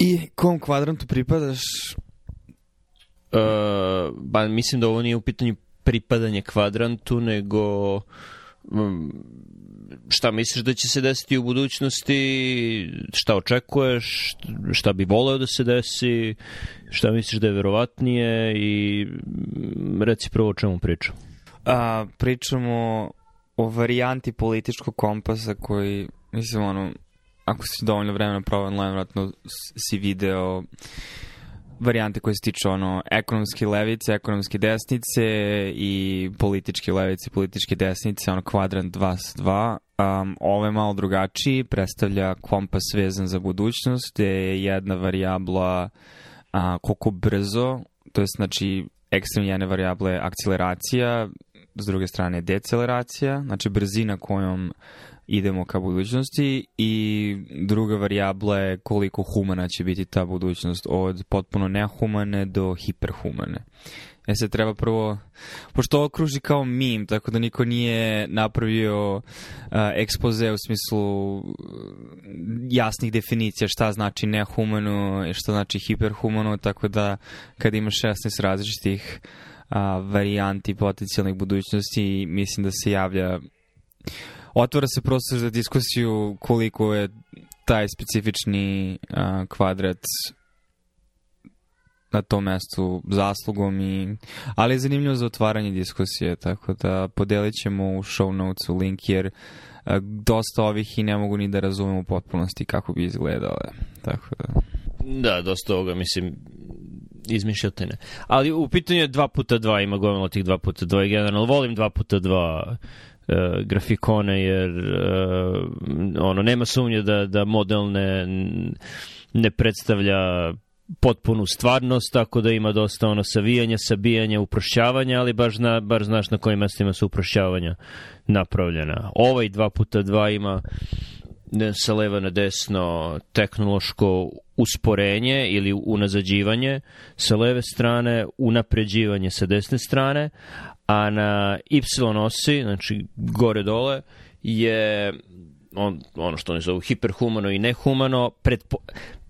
I kom kvadrantu pripadaš? E, ba, mislim da ovo nije u pitanju pripadanje kvadrantu, nego mm, šta misliš da će se desiti u budućnosti, šta očekuješ, šta bi voleo da se desi, šta misliš da je verovatnije i mm, reci prvo o čemu pričam. A, pričamo o varijanti političkog kompasa koji, mislim, ono, ako si dovoljno vremena provao online, vratno si video varijante koje se tiču ono, ekonomske levice, ekonomske desnice i političke levice, političke desnice, ono kvadrant 2 s 2. Um, ovo je malo drugačiji, predstavlja kompas vezan za budućnost, gde je jedna varijabla a, koliko brzo, to je znači ekstremno jedne varijable akceleracija, s druge strane deceleracija, znači brzina kojom idemo ka budućnosti i druga varijabla je koliko humana će biti ta budućnost od potpuno nehumane do hiperhumane. E se treba prvo, pošto ovo kruži kao mim, tako da niko nije napravio uh, ekspoze u smislu uh, jasnih definicija šta znači nehumano i šta znači hiperhumano, tako da kad imaš 16 različitih uh, varijanti potencijalnih budućnosti, mislim da se javlja otvara se prostor za diskusiju koliko je taj specifični uh, kvadrat na tom mestu zaslugom i ali je zanimljivo za otvaranje diskusije tako da podelit ćemo u show notesu link jer dosta ovih i ne mogu ni da razumem u potpunosti kako bi izgledale tako da da dosta ovoga mislim izmišljotine ali u pitanju je 2 x 2 ima gomila tih 2 x 2 i generalno volim 2 x 2 E, grafikone jer e, ono nema sumnje da da model ne ne predstavlja potpunu stvarnost, tako da ima dosta ono savijanja, sabijanja, uprošćavanja, ali baš, na, baš znaš na kojim mestima su uprošćavanja napravljena. Ovaj 2 x 2 ima sa leva na desno tehnološko usporenje ili unazađivanje sa leve strane, unapređivanje sa desne strane, a na Y osi, znači gore-dole, je on, ono što oni zovu hiperhumano i nehumano, predpo,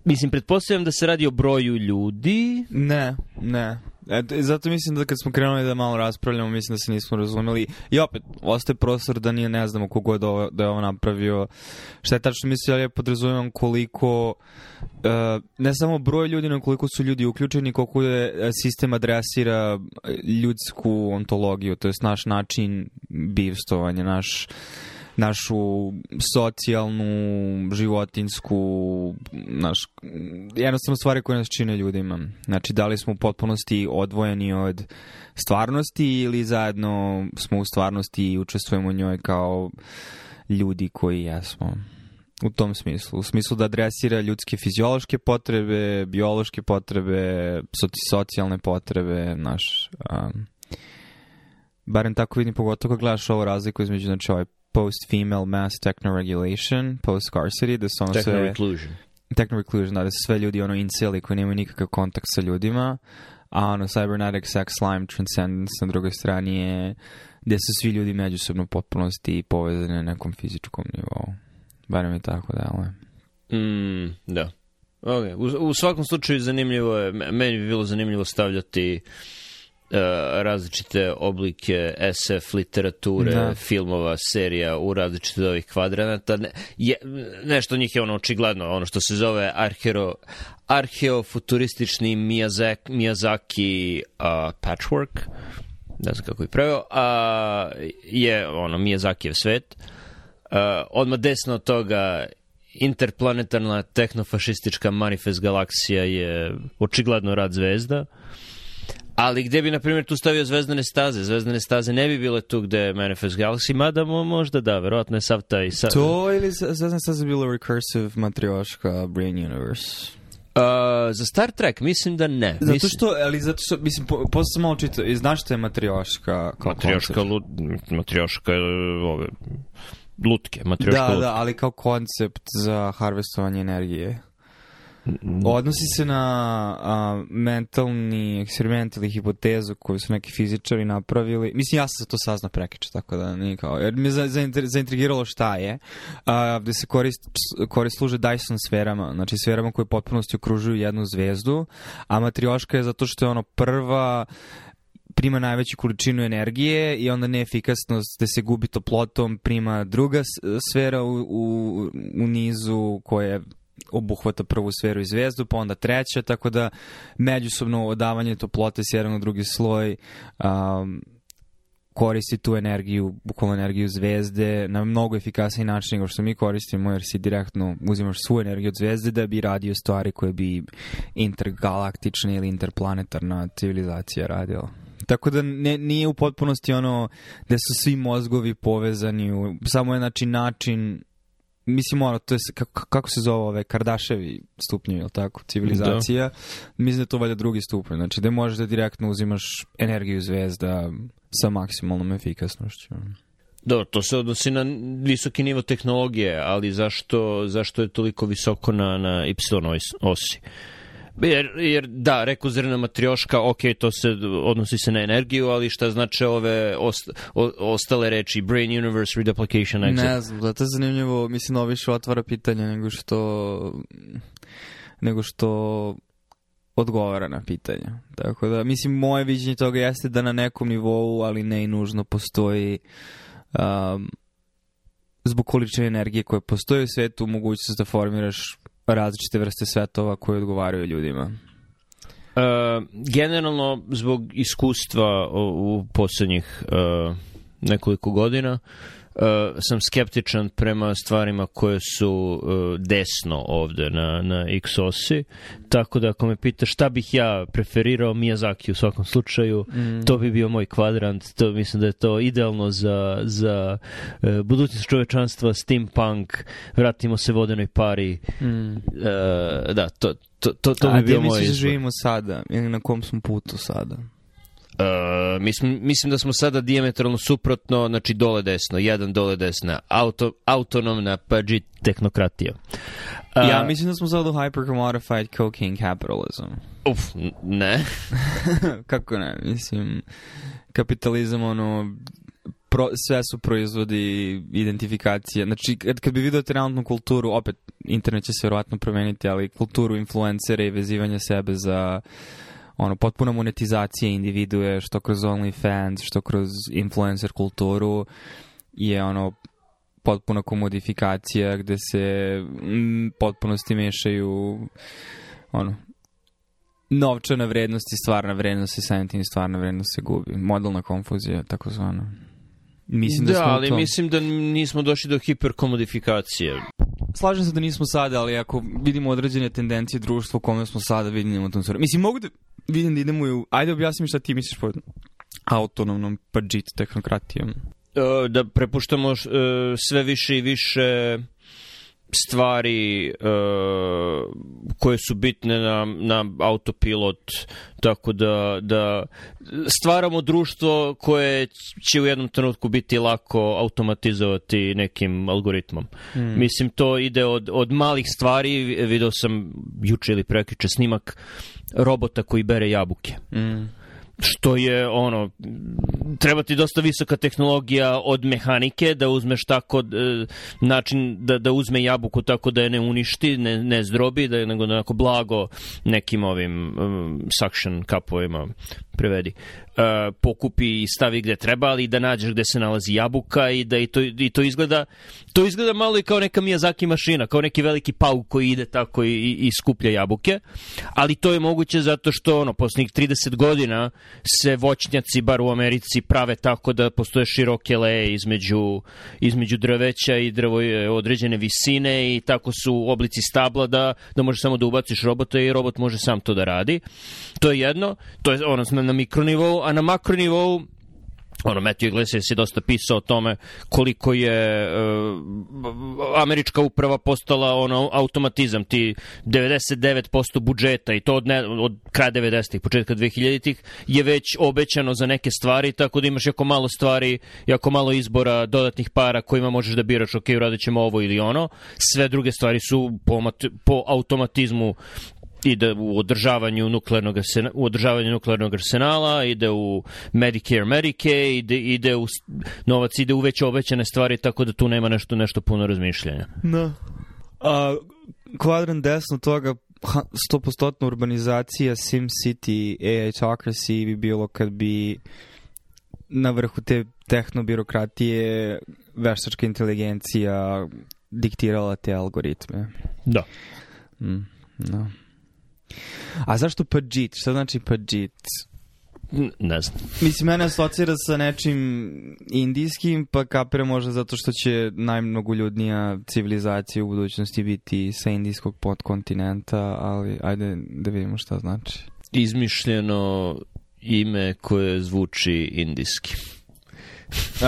Mislim, pretpostavljam da se radi o broju ljudi. Ne, ne. E, zato mislim da kad smo krenuli da malo raspravljamo, mislim da se nismo razumeli. I opet, ostaje prostor da nije, ne znamo kogo da, ovo, da je ovo napravio. Šta je tačno mislio, ali ja podrazumijem koliko, e, ne samo broj ljudi, nego koliko su ljudi uključeni, koliko je e, sistem adresira e, ljudsku ontologiju, to je naš način bivstovanja, naš našu socijalnu, životinsku, naš, jednostavno stvari koje nas čine ljudima. Znači, da li smo u potpunosti odvojeni od stvarnosti ili zajedno smo u stvarnosti i učestvujemo u njoj kao ljudi koji jesmo. U tom smislu. U smislu da adresira ljudske fiziološke potrebe, biološke potrebe, socijalne potrebe, naš... Um, barem tako vidim, pogotovo kad gledaš ovu razliku između znači, ovaj post female mass techno regulation, post scarcity, da su ono sve... Technoreclusion. Technoreclusion, da, da su sve ljudi ono inceli koji nemaju nikakav kontakt sa ljudima, a ono cybernetic sex slime transcendence na drugoj strani je gde su svi ljudi međusobno potpunosti povezani na nekom fizičkom nivou. Barem je tako da, Mm, da. Okay. U, u svakom slučaju zanimljivo je, meni bi bilo zanimljivo stavljati uh, E, različite oblike SF literature, da. filmova, serija u različite ovih kvadranata. Ne, je, nešto njih je ono očigledno, ono što se zove arheo, arheofuturistični Miyazaki, Miyazaki uh, patchwork, ne znam kako je preveo, a, je ono Miyazakijev svet. Uh, odmah desno od toga interplanetarna tehnofašistička manifest galaksija je očigledno rad zvezda. Uh, Ali gde bi, na primjer, tu stavio zvezdane staze? Zvezdane staze ne bi bile tu gde Manifest Galaxy, mada mo, možda da, verovatno je sav taj... Sav... To ili zvezdane staze bilo recursive matrioška Brain Universe? Uh, za Star Trek mislim da ne. Zato što, ali zato što, mislim, po, posle sam malo čitao, i znaš što je matrioška kao Matrioška, koncert? matrioška, ove, lutke, matrioška da, da, lutke. Da, da, ali kao koncept za harvestovanje energije. Odnosi se na a, mentalni eksperiment ili hipotezu koju su neki fizičari napravili. Mislim, ja sam se to sazna prekiče, tako da nije kao... Jer me zaintrigiralo šta je. A, gde se korist, korist služe Dyson sferama, znači sferama koje potpunosti okružuju jednu zvezdu, a matrioška je zato što je ono prva prima najveću količinu energije i onda neefikasnost da se gubi toplotom prima druga sfera u, u, u nizu koja je obuhvata prvu sferu i zvezdu, pa onda treća, tako da međusobno odavanje toplote s jedan u drugi sloj um, koristi tu energiju, bukvalno energiju zvezde na mnogo efikasniji način nego što mi koristimo, jer si direktno uzimaš svu energiju od zvezde da bi radio stvari koje bi intergalaktična ili interplanetarna civilizacija radila. Tako da ne, nije u potpunosti ono da su svi mozgovi povezani, u, samo je znači način mislim ono, to je, kako, kako se zove ove Kardaševi stupnje, ili tako, civilizacija, da. mislim da to valjda drugi stupanj, znači da možeš da direktno uzimaš energiju zvezda sa maksimalnom efikasnošću. Da, to se odnosi na visoki nivo tehnologije, ali zašto, zašto je toliko visoko na, na Y osi? Jer, jer da, reko zrna matrioška, ok, to se odnosi se na energiju, ali šta znače ove ost, o, ostale reči, brain universe, reduplication, exit? Ne znam, da to je zanimljivo, mislim, ovo više otvara pitanje nego što nego što odgovara na pitanja. Tako da, mislim, moje viđenje toga jeste da na nekom nivou, ali ne i nužno, postoji um, zbog količine energije koja postoji u svetu, mogućnost da formiraš različite vrste svetova koje odgovaraju ljudima. E, generalno, zbog iskustva u, u poslednjih e, nekoliko godina, uh, Uh, sam skeptičan prema stvarima koje su uh, desno ovde na, na X-osi, tako da ako me pita šta bih ja preferirao Miyazaki u svakom slučaju, mm. to bi bio moj kvadrant, to mislim da je to idealno za, za uh, budućnost čovečanstva, steampunk, vratimo se vodenoj pari, mm. uh, da, to, to, to, to A, bi bio moj izbor. A gde misliš da živimo sada, ili na kom smo putu sada? Uh, mislim, mislim da smo sada diametralno suprotno, znači dole desno, jedan dole desna, auto, autonomna pađi tehnokratija. Uh, ja mislim da smo sada u hyper-commodified cocaine capitalism. Uf, ne. Kako ne, mislim, kapitalizam ono, pro, sve su proizvodi identifikacije. Znači, kad, kad bi vidio trenutnu kulturu, opet internet će se vjerojatno promeniti, ali kulturu influencera i vezivanja sebe za ono, potpuna monetizacija individue, što kroz OnlyFans, što kroz influencer kulturu, je ono, potpuna komodifikacija gde se mm, potpunosti mešaju ono, novčana vrednost i stvarna vrednost i samim tim stvarna vrednost se gubi. Modelna konfuzija, tako zvano. Mislim da, da ali tom... mislim da nismo došli do hiperkomodifikacije. Slažem se da nismo sada, ali ako vidimo određene tendencije društva u kome smo sada, vidimo u tom stvari. Mislim, mogu da, vidim da idemo u... Ajde objasni mi šta ti misliš pod autonomnom pađit tehnokratijom. E, da prepuštamo e, sve više i više stvari e, koje su bitne na, na autopilot, tako da, da stvaramo društvo koje će u jednom trenutku biti lako automatizovati nekim algoritmom. Mm. Mislim, to ide od, od malih stvari, video sam juče ili prekiče snimak robota koji bere jabuke. Mm što je ono treba ti dosta visoka tehnologija od mehanike da uzmeš tako e, način da, da uzme jabuku tako da je ne uništi, ne, ne zdrobi, da je nego da onako blago nekim ovim um, suction kapovima prevedi. E, pokupi i stavi gde treba, ali da nađeš gde se nalazi jabuka i da i to, i to izgleda To izgleda malo i kao neka Miyazaki mašina, kao neki veliki pauk koji ide tako i, i, skuplja jabuke, ali to je moguće zato što ono, poslednjih 30 godina se voćnjaci, bar u Americi, prave tako da postoje široke leje između, između drveća i drvo je određene visine i tako su oblici stabla da, da može samo da ubaciš robota i robot može sam to da radi. To je jedno, to je ono na mikronivou, a na makronivou ono, Matthew Iglesias je dosta pisao o tome koliko je uh, američka uprava postala ono, automatizam, ti 99% budžeta i to od, ne, od kraja 90-ih, početka 2000-ih je već obećano za neke stvari, tako da imaš jako malo stvari, jako malo izbora dodatnih para kojima možeš da biraš, ok, uradit ćemo ovo ili ono, sve druge stvari su po, po automatizmu ide da u održavanju nuklearnog arsenala, u održavanju nuklearnog arsenala, ide u Medicare, Medicare, ide, ide u novac ide u već obećane stvari, tako da tu nema nešto nešto puno razmišljanja. Da. A kvadran desno toga 100% urbanizacija Sim City, AI bi bilo kad bi na vrhu te tehnobirokratije veštačka inteligencija diktirala te algoritme. Da. Mm, da. A zašto Pajit? Šta znači Pajit? Ne znam. Mislim, mene asocira sa nečim indijskim, pa kapira možda zato što će najmnogoljudnija civilizacija u budućnosti biti sa indijskog podkontinenta, ali ajde da vidimo šta znači. Izmišljeno ime koje zvuči indijski.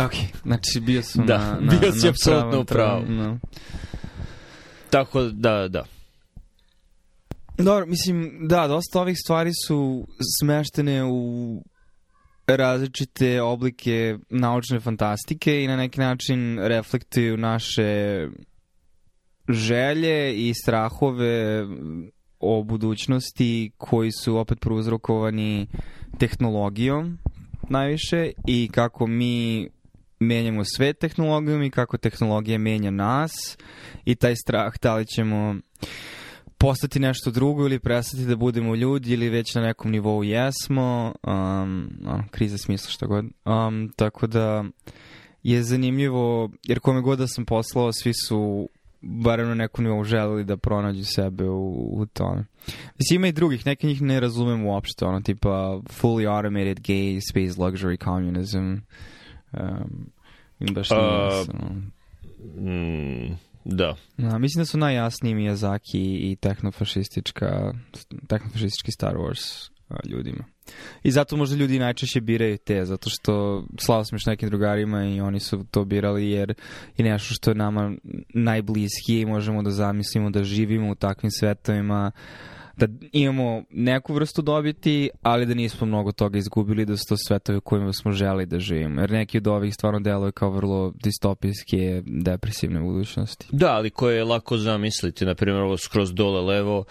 ok, znači bio sam da, na, na, bio si apsolutno pravom. Prav. No. Tako da, da. Dobro, mislim, da, dosta ovih stvari su smeštene u različite oblike naučne fantastike i na neki način reflektuju naše želje i strahove o budućnosti koji su opet prouzrokovani tehnologijom najviše i kako mi menjamo sve tehnologijom i kako tehnologija menja nas i taj strah da li ćemo postati nešto drugo ili prestati da budemo ljudi ili već na nekom nivou jesmo, um, ono, kriza smisla što god. Um, tako da je zanimljivo, jer kome god da sam poslao, svi su barem na nekom nivou želeli da pronađu sebe u, u tome. Mislim, ima i drugih, neke njih ne razumem uopšte, ono, tipa fully automated gay space luxury communism. Um, baš ne uh, ne Da. da. Mislim da su najjasniji Miyazaki i tehnofašistička, tehnofašistički Star Wars ljudima. I zato možda ljudi najčešće biraju te, zato što slao sam još nekim drugarima i oni su to birali jer je nešto što je nama najbliskije i možemo da zamislimo da živimo u takvim svetovima. Uh, da imamo neku vrstu dobiti, ali da nismo mnogo toga izgubili, da su to svetovi u kojima smo želi da živimo. Jer neki od ovih stvarno deluje kao vrlo distopijske, depresivne budućnosti. Da, ali koje je lako zamisliti. Naprimjer, ovo skroz dole levo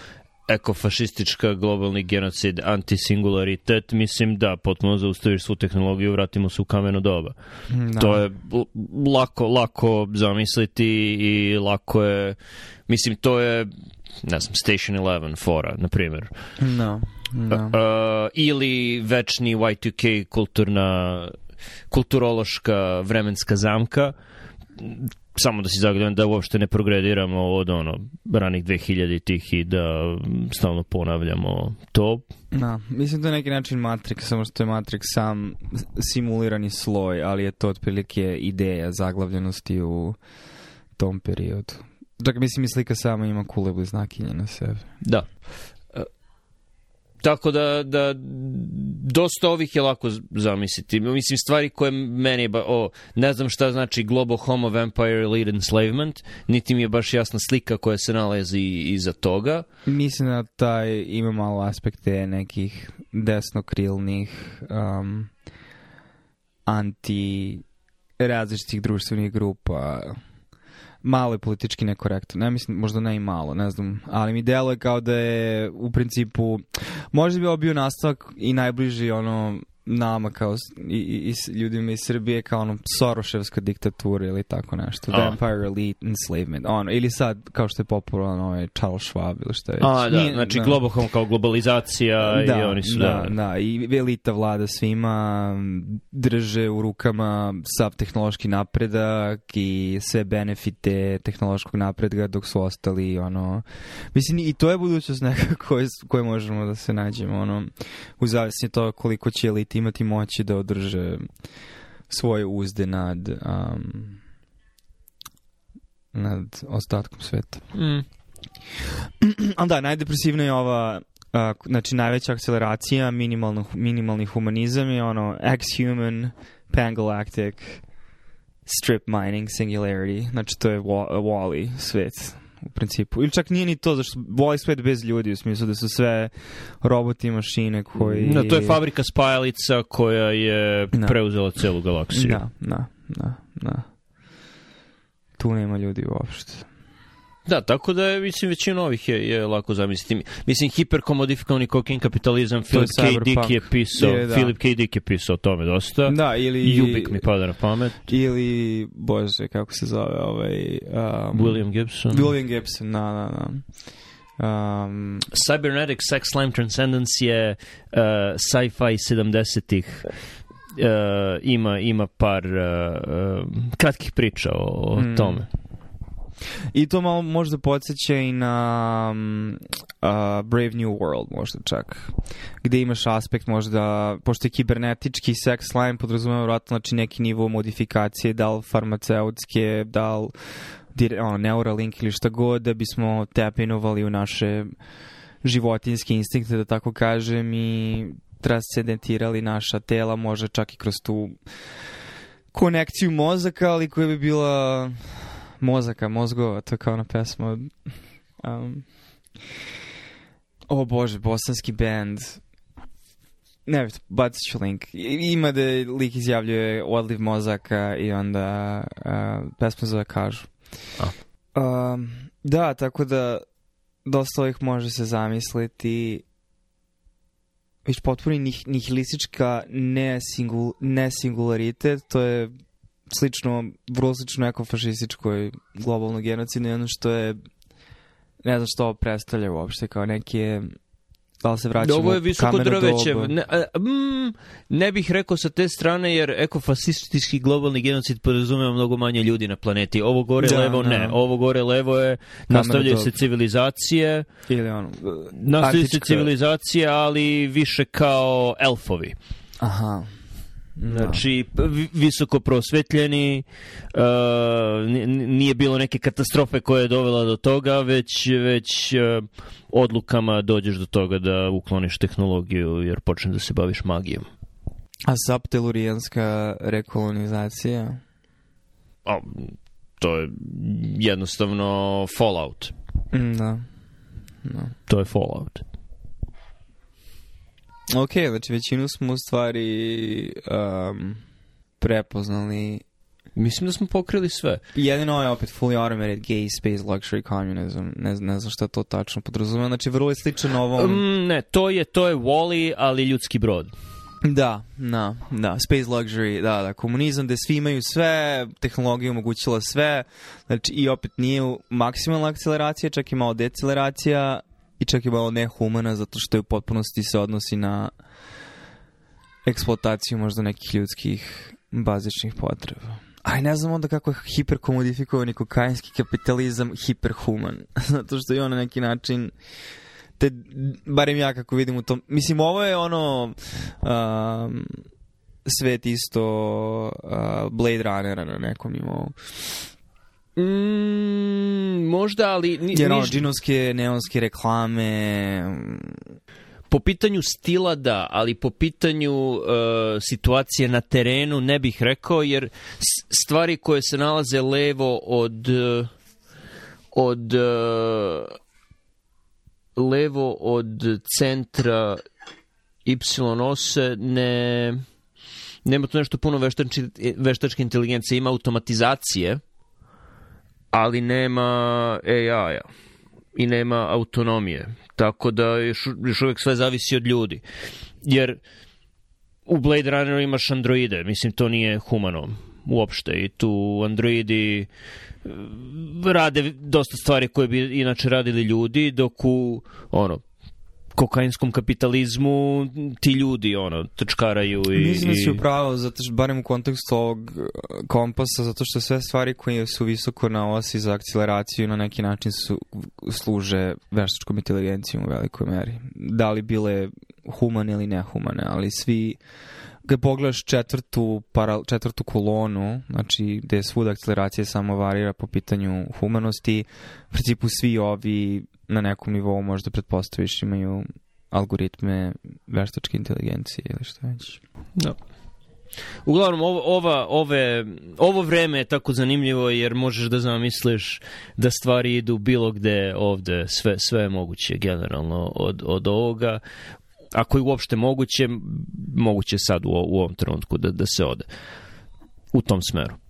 ekofašistička, globalni genocid, antisingularitet, mislim da, potpuno zaustaviš svu tehnologiju, vratimo se u kameno doba. Mm, da. To je lako, lako zamisliti i lako je, mislim, to je, ne znam, Station 11 fora, na primjer. No. Da, no. Da. Uh, ili večni Y2K kulturna kulturološka vremenska zamka samo da si zagledan da uopšte ne progrediramo od ono ranih 2000 tih i da stalno ponavljamo to. Da, mislim da je neki način Matrix, samo što je Matrix sam simulirani sloj, ali je to otprilike ideja zaglavljenosti u tom periodu. Dakle, mislim i slika sama ima kulebu znakinje na sebi. Da tako da, da dosta ovih je lako zamisliti. Mislim, stvari koje meni, ba, o, ne znam šta znači Global Homo Vampire Lead Enslavement, niti mi je baš jasna slika koja se nalazi iza toga. Mislim da taj ima malo aspekte nekih desnokrilnih um, anti različitih društvenih grupa malo je politički nekorektno. Ne mislim, možda ne i malo, ne znam. Ali mi delo je kao da je u principu, možda bi ovo bio nastavak i najbliži ono nama kao i, i, i ljudima iz Srbije kao ono Soroševska diktatura ili tako nešto. A. Vampire Elite Enslavement. Ono, ili sad kao što je popularno ovaj Charles Schwab ili što je. A, da, Nije, znači da. Globokom kao globalizacija da, i oni su da, da. da. i elita vlada svima drže u rukama sav tehnološki napredak i sve benefite tehnološkog napredga dok su ostali ono mislim i to je budućnost nekako koje, koje možemo da se nađemo ono u zavisnosti toga koliko će elita opet imati moći da održe svoje uzde nad um, nad ostatkom sveta. Mm. A da, najdepresivna je ova a, znači najveća akceleracija, minimalno, minimalni humanizam je ono ex-human, pangalactic, strip mining, singularity. Znači to je Wall-E svet u principu. Ili čak nije ni to, zašto voli svet bez ljudi, u smislu da su sve roboti i mašine koji... Da, to je fabrika spajalica koja je da. preuzela celu galaksiju. Da, da, da, da. Tu nema ljudi uopšte. Da, tako da je, mislim, većina ovih je, je lako zamisliti. Mislim, hiperkomodifikovani kokain kapitalizam, Philip K. Dick je pisao, je, da. Philip K. Dick je pisao o tome dosta. Da, ili... Jubik mi pada na pamet. Ili, bože, kako se zove, ovaj... Um, William Gibson. William Gibson, na, da, na, da, na. Da. Um, Cybernetic Sex Slime Transcendence je uh, sci-fi 70-ih uh, ima, ima par uh, uh, kratkih priča o, o mm. tome. I to malo možda podsjeća i na um, uh, Brave New World možda čak, gde imaš aspekt možda, pošto je kibernetički sex slime, podrazumeva vjerojatno znači neki nivo modifikacije, da li farmaceutske, da li dire, ono, Neuralink ili šta god, da bismo tapinovali u naše životinski instinkte, da tako kažem, i transcendentirali naša tela, možda čak i kroz tu konekciju mozaka, ali koja bi bila mozaka, mozgova, to je kao na pesmu. Um, o bože, bosanski band. Ne, bacit ću link. Ima da lik izjavljuje odliv mozaka i onda uh, pesmu zove kažu. A. Um, da, tako da dosta ovih može se zamisliti već potpuni nih, nihilistička ne nesingularitet, to je slično, vrlo slično ekofašističkoj globalno genocidu, jedno što je ne znam što predstavlja uopšte, kao neke da li se vraćamo da, Ovo je visoko drveće. Ne, mm, ne bih rekao sa te strane, jer ekofasistički globalni genocid podrazumeva mnogo manje ljudi na planeti. Ovo gore da, levo da. ne. Ovo gore levo je, nastavljaju se civilizacije. Ili ono, e, nastavljaju se civilizacije, ali više kao elfovi. Aha. Da. Znači, visoko prosvetljeni, e, nije bilo neke katastrofe koja je dovela do toga, već, već e, odlukama dođeš do toga da ukloniš tehnologiju jer počneš da se baviš magijom. A saptelurijanska rekolonizacija? A, to je jednostavno Fallout. Mm, da. No. Da. To je Fallout. Ok, znači većinu smo u stvari um, prepoznali. Mislim da smo pokrili sve. Jedino je opet fully automated gay space luxury communism. Ne, ne znam šta to tačno podrazumeva. Znači, vrlo je sličan ovom... Um, ne, to je, to je Wally, ali ljudski brod. Da, da, da, space luxury, da, da, komunizam gde svi imaju sve, tehnologija omogućila sve, znači i opet nije maksimalna akceleracija, čak i malo deceleracija, i čak i malo nehumana zato što je u potpunosti se odnosi na eksploataciju možda nekih ljudskih bazičnih potreba. Aj, ne znam onda kako je hiperkomodifikovani kokainski kapitalizam hiperhuman. Zato što je on na neki način te, barem ja kako vidim u tom, mislim ovo je ono um, svet isto uh, Blade Runnera na nekom nivou. Mm, možda, ali... Ni, Jer ono, džinovske, neonske reklame... Mm. Po pitanju stila da, ali po pitanju uh, situacije na terenu ne bih rekao, jer stvari koje se nalaze levo od od uh, levo od centra Y ose ne nema tu nešto puno veštačke, veštačke inteligencije, ima automatizacije ali nema AI-a i nema autonomije. Tako da još, još uvek sve zavisi od ljudi. Jer u Blade Runneru imaš androide, mislim to nije humano uopšte i tu androidi eh, rade dosta stvari koje bi inače radili ljudi, dok u ono, kokainskom kapitalizmu ti ljudi ono trčkaraju i mislim da si pravo zato što barem u kontekstu ovog e, kompasa zato što sve stvari koje su visoko na osi za akceleraciju na neki način su služe veštačkom inteligencijom u velikoj meri da li bile humane ili nehumane ali svi uh, kad pogledaš četvrtu, para, četvrtu kolonu, znači gde je svuda akceleracija samo varira po pitanju humanosti, u principu svi ovi na nekom nivou možda pretpostaviš imaju algoritme veštačke inteligencije ili šta već. Da. Uglavnom, ova, ova, ove, ovo vreme je tako zanimljivo jer možeš da zamisliš da stvari idu bilo gde ovde, sve, sve je moguće generalno od, od ovoga ako je uopšte moguće, moguće sad u, u ovom trenutku da, da se ode u tom smeru.